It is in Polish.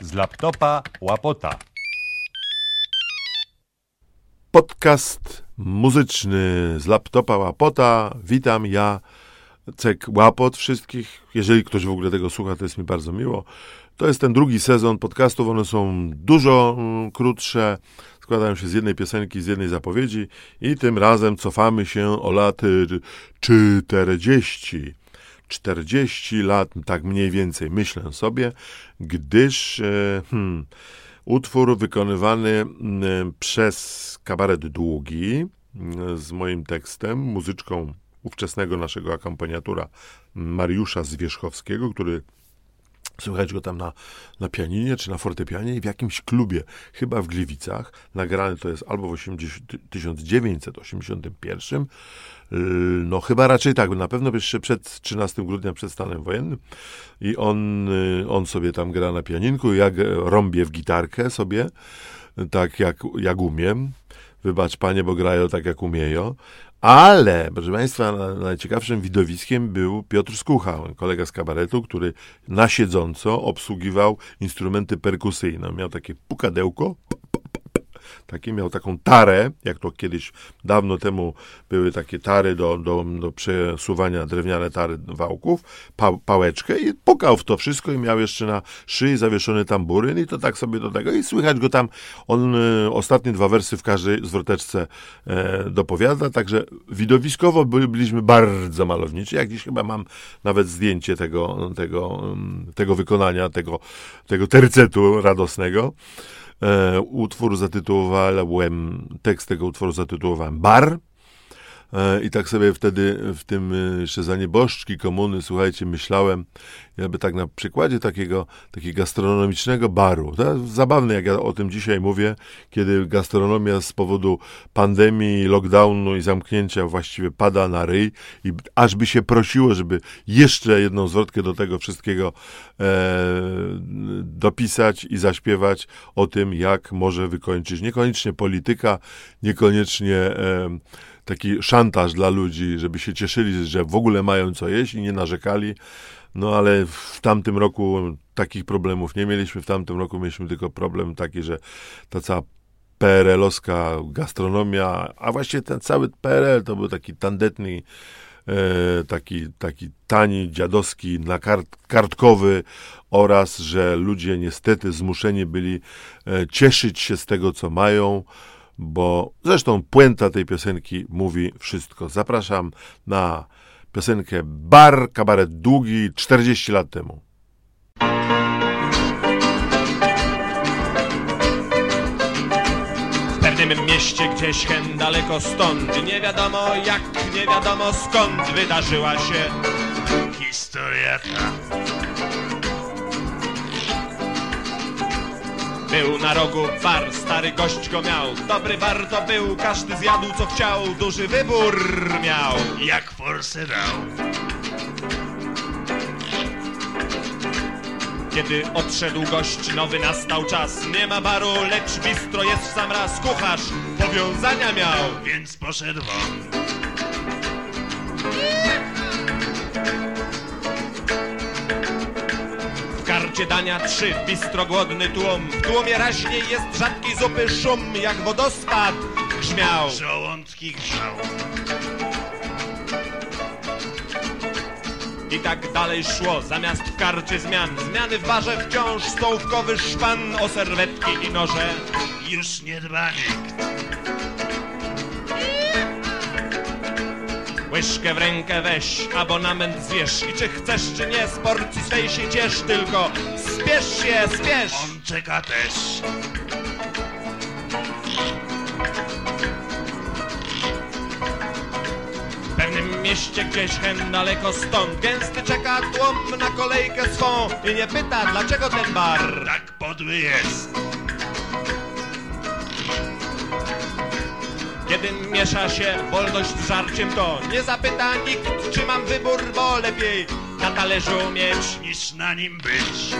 z laptopa łapota. Podcast muzyczny z laptopa łapota. Witam ja, Cek Łapot wszystkich. Jeżeli ktoś w ogóle tego słucha, to jest mi bardzo miło. To jest ten drugi sezon podcastów. One są dużo mm, krótsze. Składają się z jednej piosenki, z jednej zapowiedzi i tym razem cofamy się o lat y, 40. 40 lat, tak mniej więcej myślę sobie, gdyż e, hmm, utwór wykonywany przez kabaret Długi z moim tekstem, muzyczką ówczesnego naszego akompaniatura Mariusza Zwierzchowskiego, który Słychać go tam na, na pianinie czy na fortepianie i w jakimś klubie, chyba w Gliwicach. Nagrany to jest albo w 80, 1981, no chyba raczej tak, na pewno jeszcze przed 13 grudnia, przed stanem wojennym. I on, y, on sobie tam gra na pianinku, jak rąbię w gitarkę sobie, tak jak, jak umiem. Wybacz panie, bo grają tak jak umieją. Ale, proszę Państwa, najciekawszym widowiskiem był Piotr Skucha, kolega z kabaretu, który na siedząco obsługiwał instrumenty perkusyjne. Miał takie pukadełko, takie, miał taką tarę, jak to kiedyś dawno temu były takie tary do, do, do przesuwania drewniane tary wałków, pa, pałeczkę i pukał w to wszystko i miał jeszcze na szyi zawieszony tamburyn i to tak sobie do tego. I słychać go tam, on y, ostatnie dwa wersy w każdej zwroteczce e, dopowiada, także widowiskowo by, byliśmy bardzo malowniczy, jak dziś chyba mam nawet zdjęcie tego, tego, tego wykonania, tego, tego tercetu radosnego. E, utwór zatytułowałem, tekst tego utworu zatytułowałem Bar. E, I tak sobie wtedy w tym jeszcze za nieboszczki komuny, słuchajcie, myślałem, jakby tak na przykładzie takiego, takiego gastronomicznego baru. To zabawne, jak ja o tym dzisiaj mówię, kiedy gastronomia z powodu pandemii, lockdownu i zamknięcia właściwie pada na ryj i aż by się prosiło, żeby jeszcze jedną zwrotkę do tego wszystkiego e, dopisać i zaśpiewać o tym, jak może wykończyć niekoniecznie polityka, niekoniecznie e, taki szantaż dla ludzi, żeby się cieszyli, że w ogóle mają co jeść i nie narzekali. No ale w tamtym roku takich problemów nie mieliśmy. W tamtym roku mieliśmy tylko problem taki, że ta cała PRL-owska gastronomia, a właściwie ten cały PRL to był taki tandetny, e, taki, taki tani, dziadowski, na kart, kartkowy oraz, że ludzie niestety zmuszeni byli e, cieszyć się z tego, co mają, bo zresztą puenta tej piosenki mówi wszystko. Zapraszam na piosenkę Bar, kabaret długi, 40 lat temu. W pewnym mieście gdzieś hen daleko stąd, nie wiadomo jak, nie wiadomo skąd wydarzyła się historia ta. Był na rogu bar, stary gość go miał. Dobry bar to był, każdy zjadł co chciał. Duży wybór miał. Jak forsę dał. Kiedy odszedł gość, nowy nastał czas. Nie ma baru, lecz bistro jest w sam raz. Kucharz powiązania miał, więc poszedł won W karcie dania trzy, bistro głodny tłum. W tłumie raźniej jest rzadki zupy szum Jak wodospad grzmiał. Żołądki grzał I tak dalej szło, zamiast w karcie zmian. Zmiany w barze wciąż stołówkowy szpan O serwetki i noże. Już nie dba nikt Łyżkę w rękę weź, abonament zwierz I czy chcesz, czy nie, z porcji swej się ciesz Tylko spiesz się, spiesz. On czeka też. W pewnym mieście gdzieś hen daleko stąd. Gęsty czeka tłum na kolejkę swą I nie pyta, dlaczego ten bar? Tak podły jest Kiedy miesza się wolność z żarciem to Nie zapyta nikt, czy mam wybór, bo lepiej na talerzu mieć Niż na nim być